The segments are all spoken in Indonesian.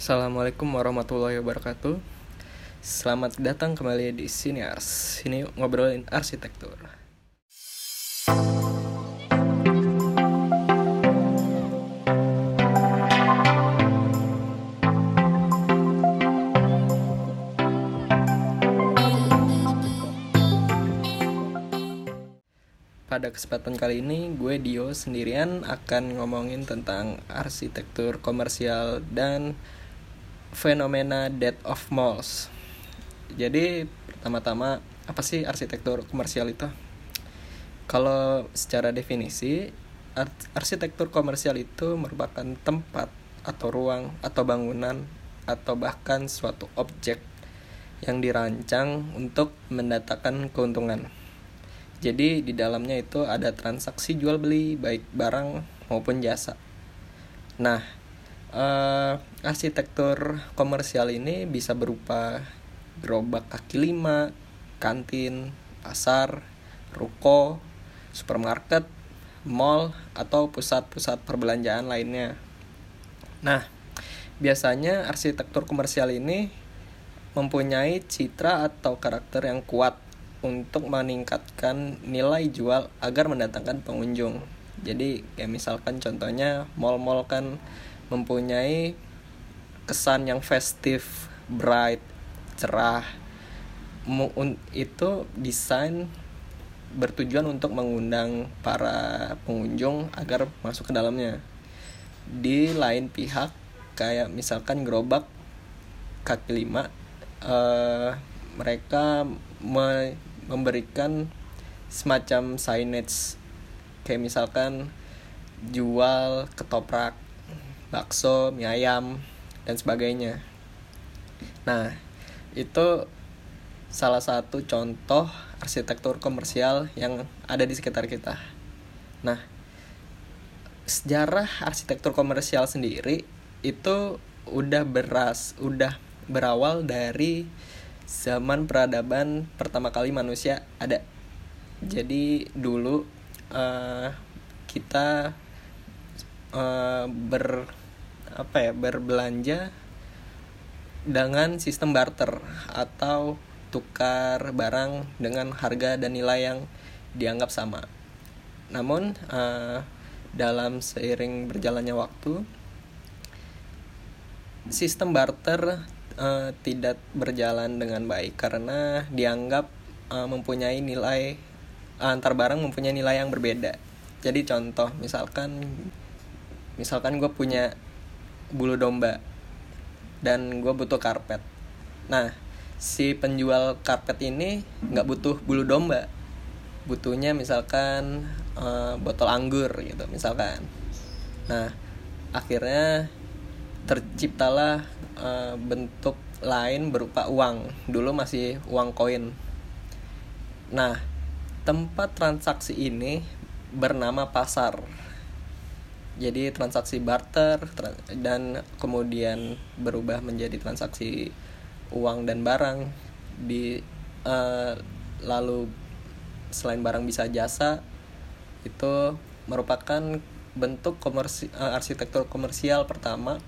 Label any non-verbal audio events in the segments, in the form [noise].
Assalamualaikum warahmatullahi wabarakatuh. Selamat datang kembali di Siniars Ini ngobrolin arsitektur. Pada kesempatan kali ini gue Dio sendirian akan ngomongin tentang arsitektur komersial dan fenomena dead of malls. Jadi pertama-tama apa sih arsitektur komersial itu? Kalau secara definisi arsitektur komersial itu merupakan tempat atau ruang atau bangunan atau bahkan suatu objek yang dirancang untuk mendatangkan keuntungan jadi di dalamnya itu ada transaksi jual beli baik barang maupun jasa. Nah, uh, arsitektur komersial ini bisa berupa gerobak kaki lima, kantin, pasar, ruko, supermarket, mall, atau pusat-pusat perbelanjaan lainnya. Nah, biasanya arsitektur komersial ini mempunyai citra atau karakter yang kuat untuk meningkatkan nilai jual agar mendatangkan pengunjung. Jadi kayak misalkan contohnya mall-mall kan mempunyai kesan yang festif, bright, cerah. Itu desain bertujuan untuk mengundang para pengunjung agar masuk ke dalamnya. Di lain pihak kayak misalkan gerobak kaki lima, uh, mereka me memberikan semacam signage kayak misalkan jual ketoprak, bakso, mie ayam dan sebagainya. Nah, itu salah satu contoh arsitektur komersial yang ada di sekitar kita. Nah, sejarah arsitektur komersial sendiri itu udah beras, udah berawal dari zaman peradaban pertama kali manusia ada jadi dulu uh, kita uh, ber apa ya berbelanja dengan sistem barter atau tukar barang dengan harga dan nilai yang dianggap sama. Namun uh, dalam seiring berjalannya waktu sistem barter uh, tidak berjalan dengan baik karena dianggap uh, mempunyai nilai antar barang mempunyai nilai yang berbeda. Jadi contoh misalkan misalkan gue punya bulu domba. Dan gue butuh karpet. Nah si penjual karpet ini nggak butuh bulu domba, butuhnya misalkan uh, botol anggur gitu misalkan. Nah akhirnya terciptalah uh, bentuk lain berupa uang. Dulu masih uang koin. Nah tempat transaksi ini bernama pasar jadi transaksi barter dan kemudian berubah menjadi transaksi uang dan barang di uh, lalu selain barang bisa jasa itu merupakan bentuk komersi, uh, arsitektur komersial pertama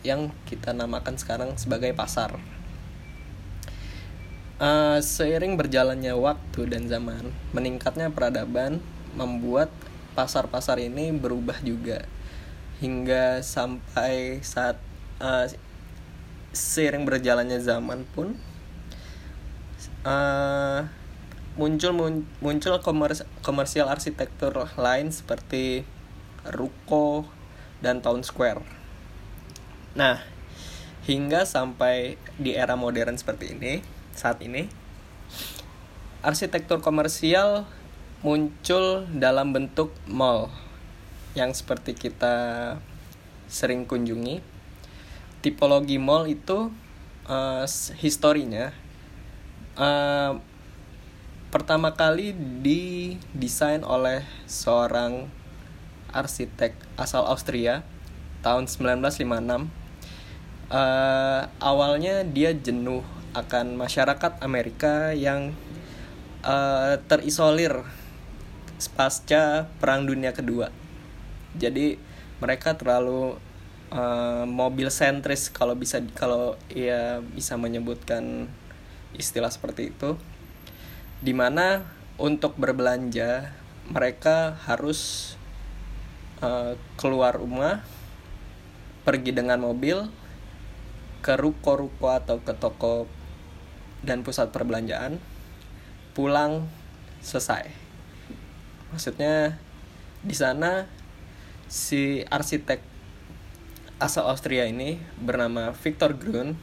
yang kita namakan sekarang sebagai pasar. Uh, seiring berjalannya waktu dan zaman, meningkatnya peradaban membuat pasar-pasar ini berubah juga. Hingga sampai saat uh, seiring berjalannya zaman pun uh, muncul muncul komers komersial arsitektur lain seperti ruko dan town square. Nah, hingga sampai di era modern seperti ini, saat ini, arsitektur komersial muncul dalam bentuk mall yang seperti kita sering kunjungi. Tipologi mall itu uh, historinya uh, pertama kali didesain oleh seorang arsitek asal Austria tahun 1956 uh, awalnya dia jenuh akan masyarakat Amerika yang uh, terisolir pasca Perang Dunia Kedua. Jadi mereka terlalu uh, mobil sentris kalau bisa kalau ia bisa menyebutkan istilah seperti itu di mana untuk berbelanja mereka harus uh, keluar rumah pergi dengan mobil ke ruko-ruko atau ke toko dan pusat perbelanjaan pulang selesai maksudnya di sana si arsitek asal Austria ini bernama Victor Grun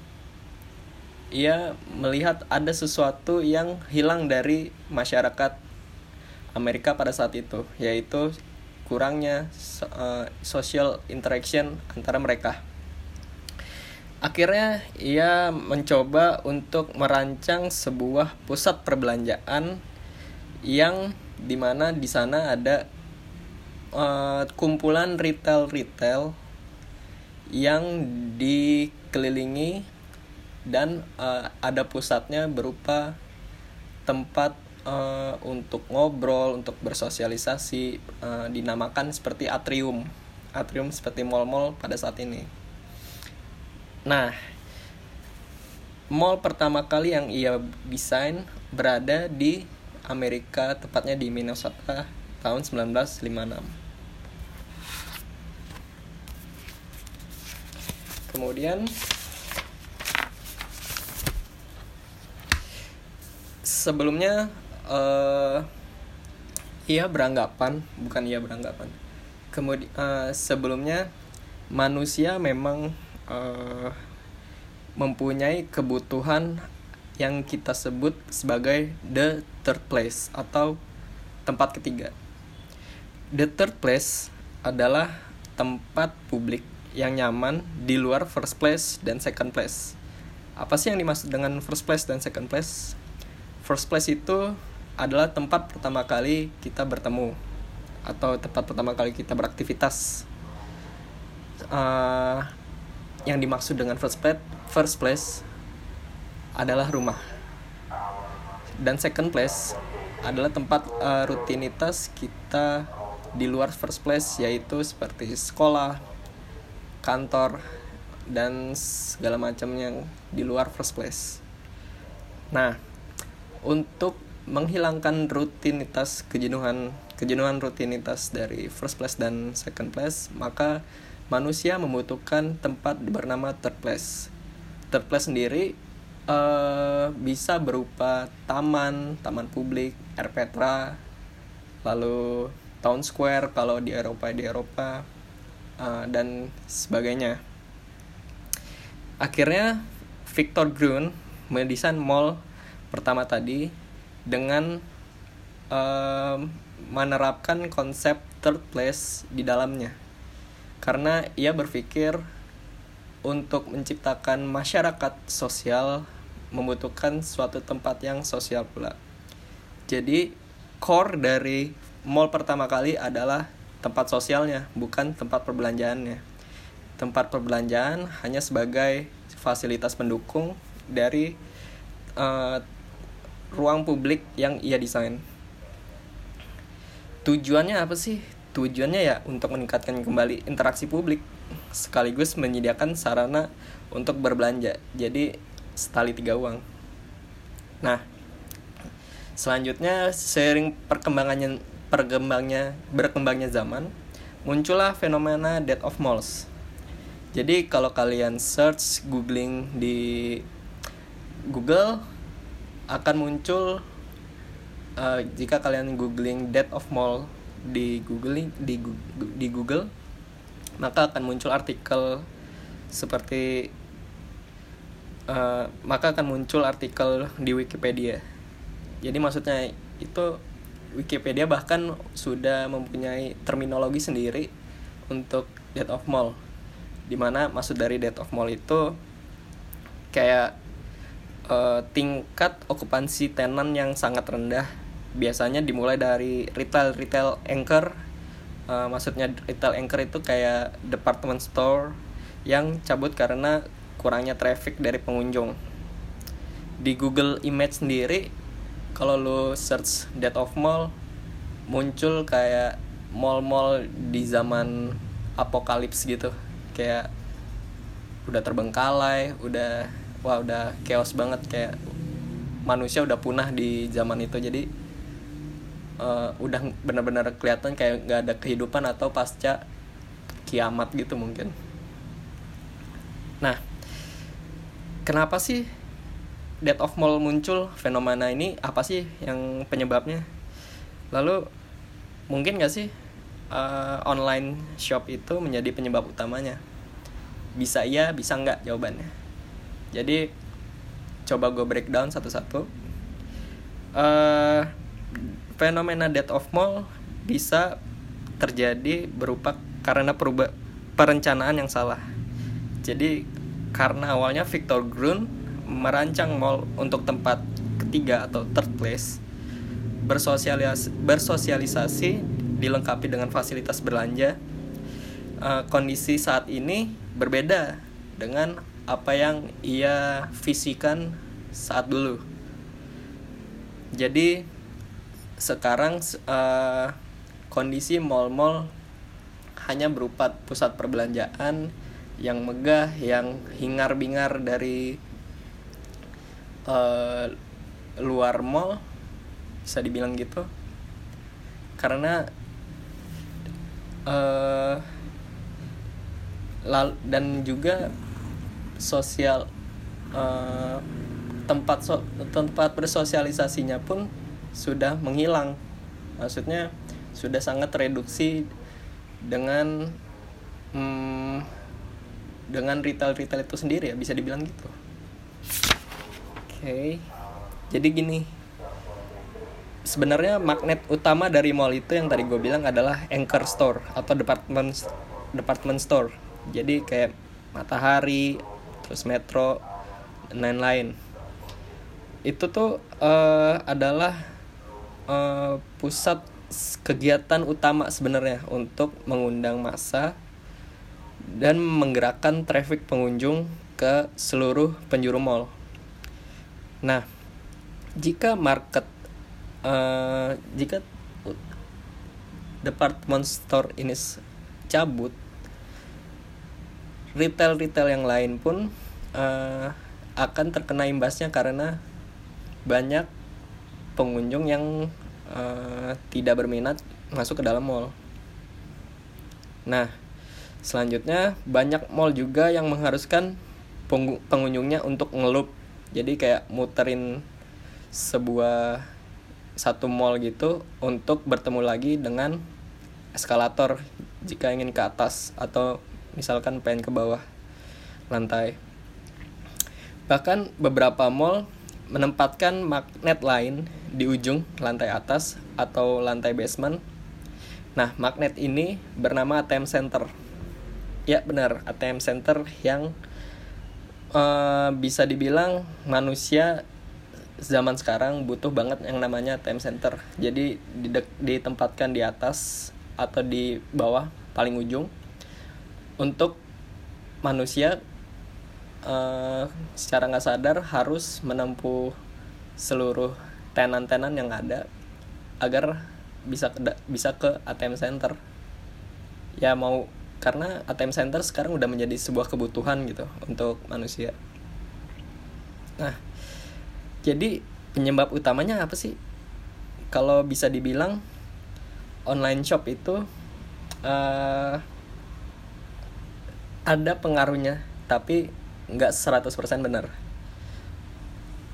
ia melihat ada sesuatu yang hilang dari masyarakat Amerika pada saat itu yaitu kurangnya uh, social interaction antara mereka. Akhirnya ia mencoba untuk merancang sebuah pusat perbelanjaan yang di mana di sana ada uh, kumpulan retail-retail yang dikelilingi dan uh, ada pusatnya berupa tempat uh, untuk ngobrol, untuk bersosialisasi, uh, dinamakan seperti atrium, atrium seperti mall-mall pada saat ini. Nah, mall pertama kali yang ia desain berada di Amerika, tepatnya di Minnesota tahun 1956. Kemudian sebelumnya uh, ia beranggapan, bukan ia beranggapan. Kemudian uh, sebelumnya manusia memang uh, mempunyai kebutuhan yang kita sebut sebagai the third place atau tempat ketiga. The third place adalah tempat publik yang nyaman di luar first place dan second place. Apa sih yang dimaksud dengan first place dan second place? First place itu adalah tempat pertama kali kita bertemu atau tempat pertama kali kita beraktivitas. Uh, yang dimaksud dengan first place first place adalah rumah dan second place adalah tempat uh, rutinitas kita di luar first place yaitu seperti sekolah kantor dan segala macam yang di luar first place nah untuk menghilangkan rutinitas kejenuhan kejenuhan rutinitas dari first place dan second place maka manusia membutuhkan tempat bernama third place. Third place sendiri uh, bisa berupa taman, taman publik, air petra, lalu town square kalau di Eropa di Eropa uh, dan sebagainya. Akhirnya Victor Grun mendesain mall pertama tadi dengan uh, menerapkan konsep third place di dalamnya karena ia berpikir untuk menciptakan masyarakat sosial membutuhkan suatu tempat yang sosial pula. Jadi core dari mall pertama kali adalah tempat sosialnya, bukan tempat perbelanjaannya. Tempat perbelanjaan hanya sebagai fasilitas pendukung dari uh, ruang publik yang ia desain. Tujuannya apa sih? Tujuannya ya untuk meningkatkan kembali interaksi publik sekaligus menyediakan sarana untuk berbelanja. Jadi setali tiga uang. Nah, selanjutnya seiring perkembangannya perkembangnya berkembangnya zaman, muncullah fenomena dead of malls. Jadi kalau kalian search googling di Google akan muncul uh, jika kalian googling dead of mall di Google di di Google maka akan muncul artikel seperti uh, maka akan muncul artikel di Wikipedia. Jadi maksudnya itu Wikipedia bahkan sudah mempunyai terminologi sendiri untuk dead of mall. Di mana maksud dari dead of mall itu kayak uh, tingkat okupansi tenan yang sangat rendah biasanya dimulai dari retail retail anchor uh, maksudnya retail anchor itu kayak department store yang cabut karena kurangnya traffic dari pengunjung. Di Google Image sendiri kalau lu search dead of mall muncul kayak mall-mall di zaman apokalips gitu. Kayak udah terbengkalai udah wah udah chaos banget. Kayak manusia udah punah di zaman itu. Jadi uh, udah benar-benar kelihatan kayak nggak ada kehidupan atau pasca kiamat gitu mungkin. Nah kenapa sih dead of mall muncul? Fenomena ini apa sih yang penyebabnya? Lalu mungkin gak sih uh, online shop itu menjadi penyebab utamanya? Bisa iya bisa nggak jawabannya? Jadi coba gue breakdown satu-satu. Uh, fenomena dead of mall bisa terjadi berupa karena peruba perencanaan yang salah. Jadi karena awalnya Victor Grun merancang mall untuk tempat ketiga atau third place bersosialisasi, bersosialisasi dilengkapi dengan fasilitas belanja. Uh, kondisi saat ini berbeda dengan apa yang ia visikan saat dulu. Jadi sekarang uh, kondisi mall-mall hanya berupa pusat perbelanjaan yang megah yang hingar-bingar dari uh, luar mall bisa dibilang gitu. Karena uh, lal dan juga sosial uh, tempat so, tempat bersosialisasinya pun sudah menghilang. Maksudnya sudah sangat reduksi dengan hmm, dengan retail retail itu sendiri ya bisa dibilang gitu. Oke okay. jadi gini. Sebenarnya magnet utama dari mall itu yang tadi gue bilang adalah anchor store atau department department store. Jadi kayak matahari terus metro dan lain-lain. Itu tuh uh, adalah uh, pusat kegiatan utama sebenarnya untuk mengundang massa dan menggerakkan traffic pengunjung ke seluruh penjuru mall. Nah, jika market uh, jika department store ini cabut, retail-retail yang lain pun uh, akan terkena imbasnya karena banyak pengunjung yang uh, tidak berminat masuk ke dalam mall. Nah, selanjutnya banyak mall juga yang mengharuskan pengunjungnya untuk ngelup jadi kayak muterin sebuah satu mall gitu untuk bertemu lagi dengan eskalator jika ingin ke atas atau misalkan pengen ke bawah lantai. Bahkan beberapa mall menempatkan magnet lain di ujung lantai atas atau lantai basement. Nah magnet ini bernama ATM Center ya benar. ATM center yang uh, bisa dibilang manusia zaman sekarang butuh banget yang namanya ATM center. Jadi ditempatkan di atas atau di bawah paling ujung untuk manusia uh, secara nggak sadar harus menempuh seluruh tenan-tenan yang ada agar bisa ke bisa ke ATM center. Ya mau karena ATM center sekarang udah menjadi sebuah kebutuhan gitu untuk manusia. Nah jadi penyebab utamanya apa sih? Kalau bisa dibilang online shop itu uh, ada pengaruhnya tapi nggak 100% benar.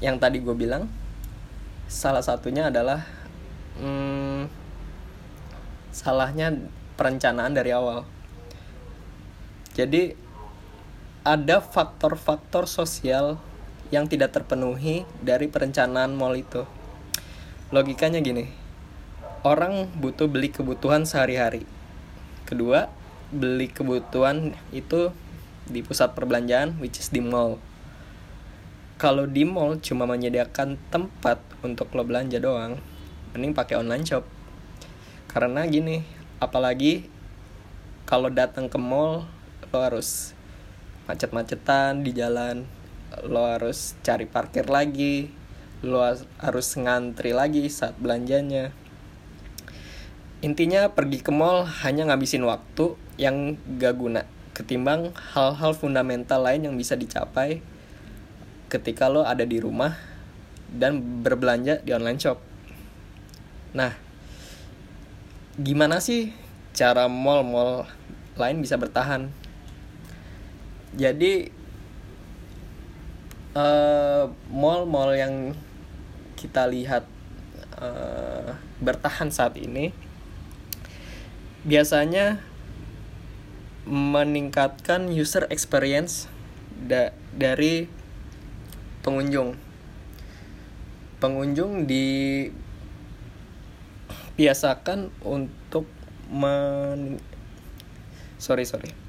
Yang tadi gue bilang salah satunya adalah hmm, salahnya perencanaan dari awal jadi ada faktor-faktor sosial yang tidak terpenuhi dari perencanaan mall itu. Logikanya gini. Orang butuh beli kebutuhan sehari-hari. Kedua, beli kebutuhan itu di pusat perbelanjaan which is di mall. Kalau di mall cuma menyediakan tempat untuk lo belanja doang, mending pakai online shop. Karena gini, apalagi kalau datang ke mall lo harus macet-macetan di jalan lo harus cari parkir lagi lo harus ngantri lagi saat belanjanya intinya pergi ke mall hanya ngabisin waktu yang gak guna ketimbang hal-hal fundamental lain yang bisa dicapai ketika lo ada di rumah dan berbelanja di online shop. Nah, gimana sih cara mall-mall lain bisa bertahan? Jadi uh, mall-mall yang kita lihat uh, bertahan saat ini biasanya meningkatkan user experience da dari pengunjung. Pengunjung dibiasakan untuk men sorry sorry.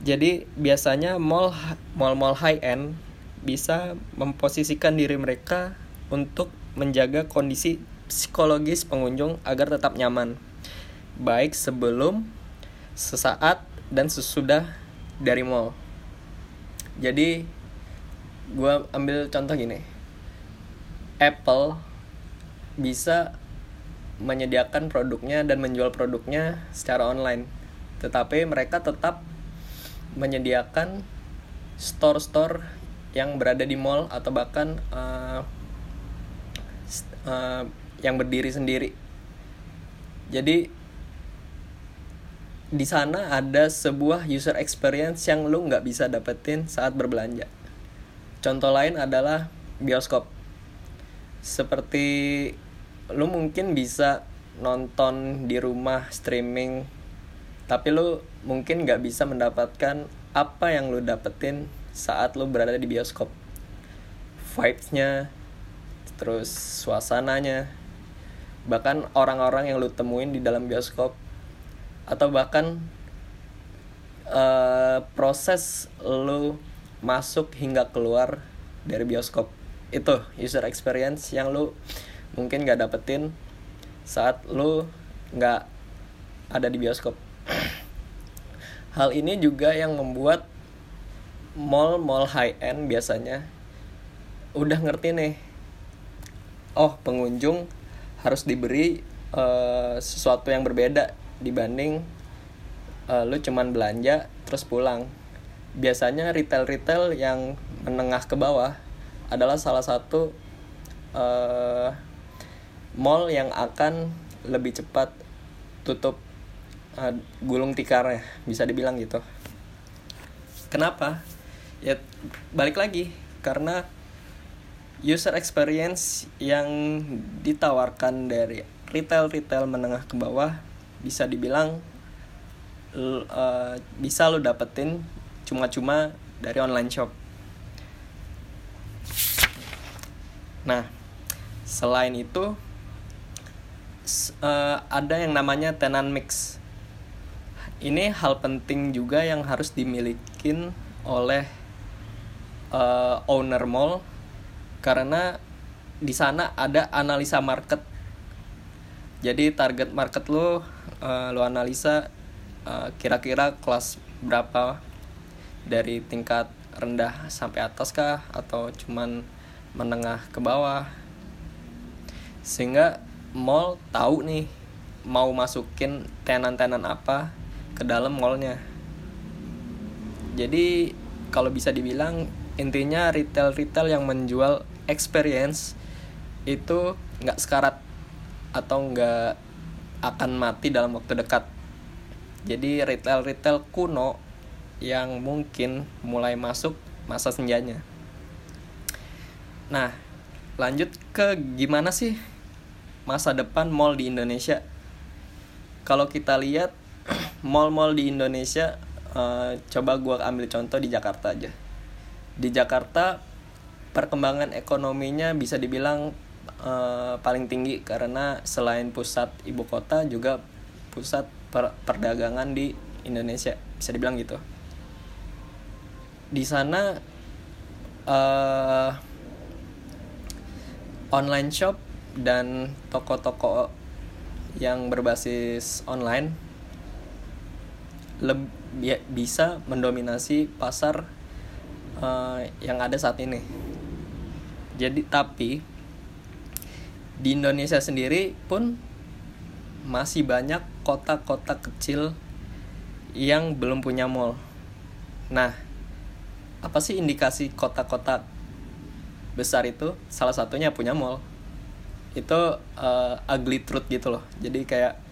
Jadi biasanya mall mall mall high end bisa memposisikan diri mereka untuk menjaga kondisi psikologis pengunjung agar tetap nyaman baik sebelum, sesaat, dan sesudah dari mall. Jadi, gue ambil contoh gini. Apple bisa menyediakan produknya dan menjual produknya secara online. Tetapi mereka tetap menyediakan store-store yang berada di mall atau bahkan uh, uh, yang berdiri sendiri. Jadi di sana ada sebuah user experience yang lu nggak bisa dapetin saat berbelanja. Contoh lain adalah bioskop. Seperti lu mungkin bisa nonton di rumah streaming, tapi lu mungkin nggak bisa mendapatkan apa yang lu dapetin saat lu berada di bioskop. Vibes-nya, terus suasananya, bahkan orang-orang yang lu temuin di dalam bioskop atau bahkan uh, proses lu masuk hingga keluar dari bioskop itu user experience yang lu mungkin gak dapetin saat lu nggak ada di bioskop hal ini juga yang membuat mall-mall high end biasanya udah ngerti nih. Oh pengunjung harus diberi uh, sesuatu yang berbeda dibanding uh, lu cuman belanja terus pulang. Biasanya retail-retail yang menengah ke bawah adalah salah satu uh, mall yang akan lebih cepat tutup uh, gulung tikarnya bisa dibilang gitu kenapa ya balik lagi karena user experience yang ditawarkan dari retail-retail menengah ke bawah bisa dibilang uh, bisa lo dapetin cuma-cuma dari online shop. Nah, selain itu uh, ada yang namanya tenant mix. Ini hal penting juga yang harus dimiliki oleh uh, owner mall karena di sana ada analisa market. Jadi target market lo uh, lu analisa kira eh, kira-kira kelas berapa dari tingkat rendah sampai atas kah atau cuman menengah ke bawah sehingga mall tahu nih mau masukin tenan-tenan apa ke dalam mallnya jadi kalau bisa dibilang intinya retail-retail yang menjual experience itu nggak sekarat atau nggak akan mati dalam waktu dekat. Jadi retail-retail kuno yang mungkin mulai masuk masa senjanya. Nah, lanjut ke gimana sih masa depan mall di Indonesia? Kalau kita lihat mall-mall di Indonesia, uh, coba gue ambil contoh di Jakarta aja. Di Jakarta perkembangan ekonominya bisa dibilang uh, paling tinggi karena selain pusat ibu kota juga pusat per perdagangan di Indonesia bisa dibilang gitu di sana uh, online shop dan toko-toko yang berbasis online lebih bisa mendominasi pasar uh, yang ada saat ini. Jadi tapi di Indonesia sendiri pun masih banyak kota-kota kecil yang belum punya mall. Nah, apa sih indikasi kota-kota besar itu? Salah satunya punya mall. Itu uh, ugly truth gitu loh. Jadi kayak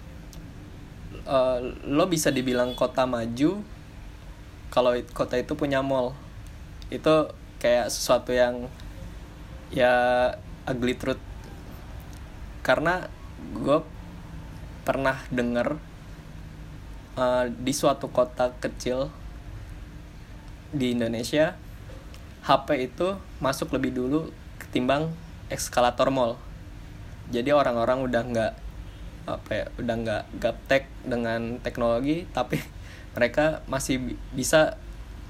uh, lo bisa dibilang kota maju kalau kota itu punya mall. Itu kayak sesuatu yang ya ugly truth. Karena gue pernah denger uh, di suatu kota kecil di Indonesia HP itu masuk lebih dulu ketimbang eskalator mall jadi orang-orang udah nggak apa ya udah nggak gaptek dengan teknologi tapi [laughs] mereka masih bisa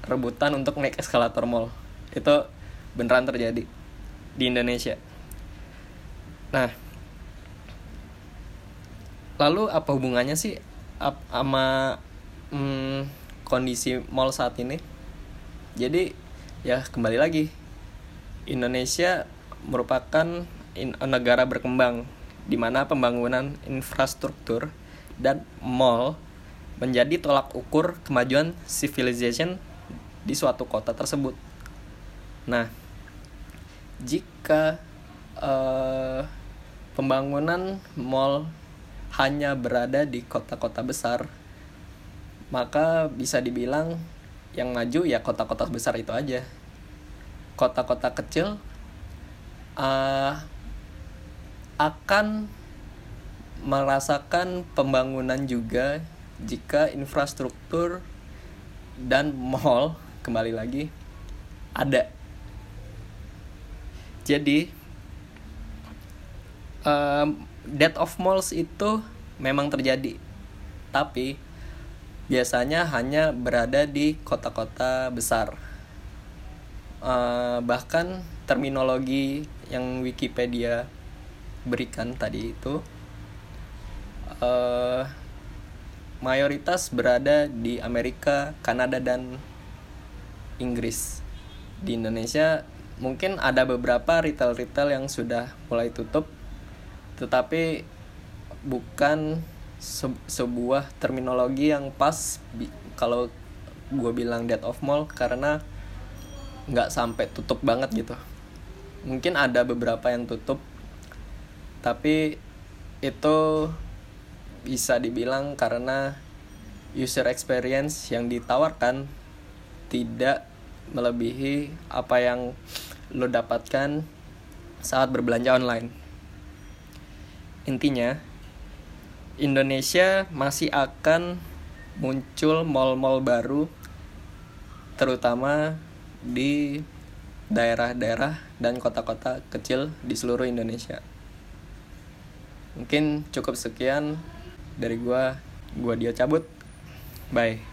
rebutan untuk naik eskalator mall. Itu beneran terjadi di Indonesia. Nah lalu apa hubungannya sih sama hmm, kondisi mall saat ini? Jadi ya kembali lagi Indonesia merupakan in, negara berkembang di mana pembangunan infrastruktur dan mall menjadi tolak ukur kemajuan civilization di suatu kota tersebut. Nah, jika uh, pembangunan mall hanya berada di kota-kota besar, maka bisa dibilang yang maju ya kota-kota besar itu aja. Kota-kota kecil uh, akan merasakan pembangunan juga jika infrastruktur dan mall kembali lagi ada. Jadi um, death of malls itu memang terjadi tapi biasanya hanya berada di kota-kota besar uh, bahkan terminologi yang Wikipedia berikan tadi itu uh, mayoritas berada di Amerika, Kanada dan Inggris. Di Indonesia mungkin ada beberapa retail-retail yang sudah mulai tutup tetapi bukan se sebuah terminologi yang pas kalau gue bilang dead of mall karena nggak sampai tutup banget gitu mungkin ada beberapa yang tutup tapi itu bisa dibilang karena user experience yang ditawarkan tidak melebihi apa yang lo dapatkan saat berbelanja online intinya Indonesia masih akan muncul mall-mall baru terutama di daerah-daerah dan kota-kota kecil di seluruh Indonesia. Mungkin cukup sekian dari gua. Gua dia cabut. Bye.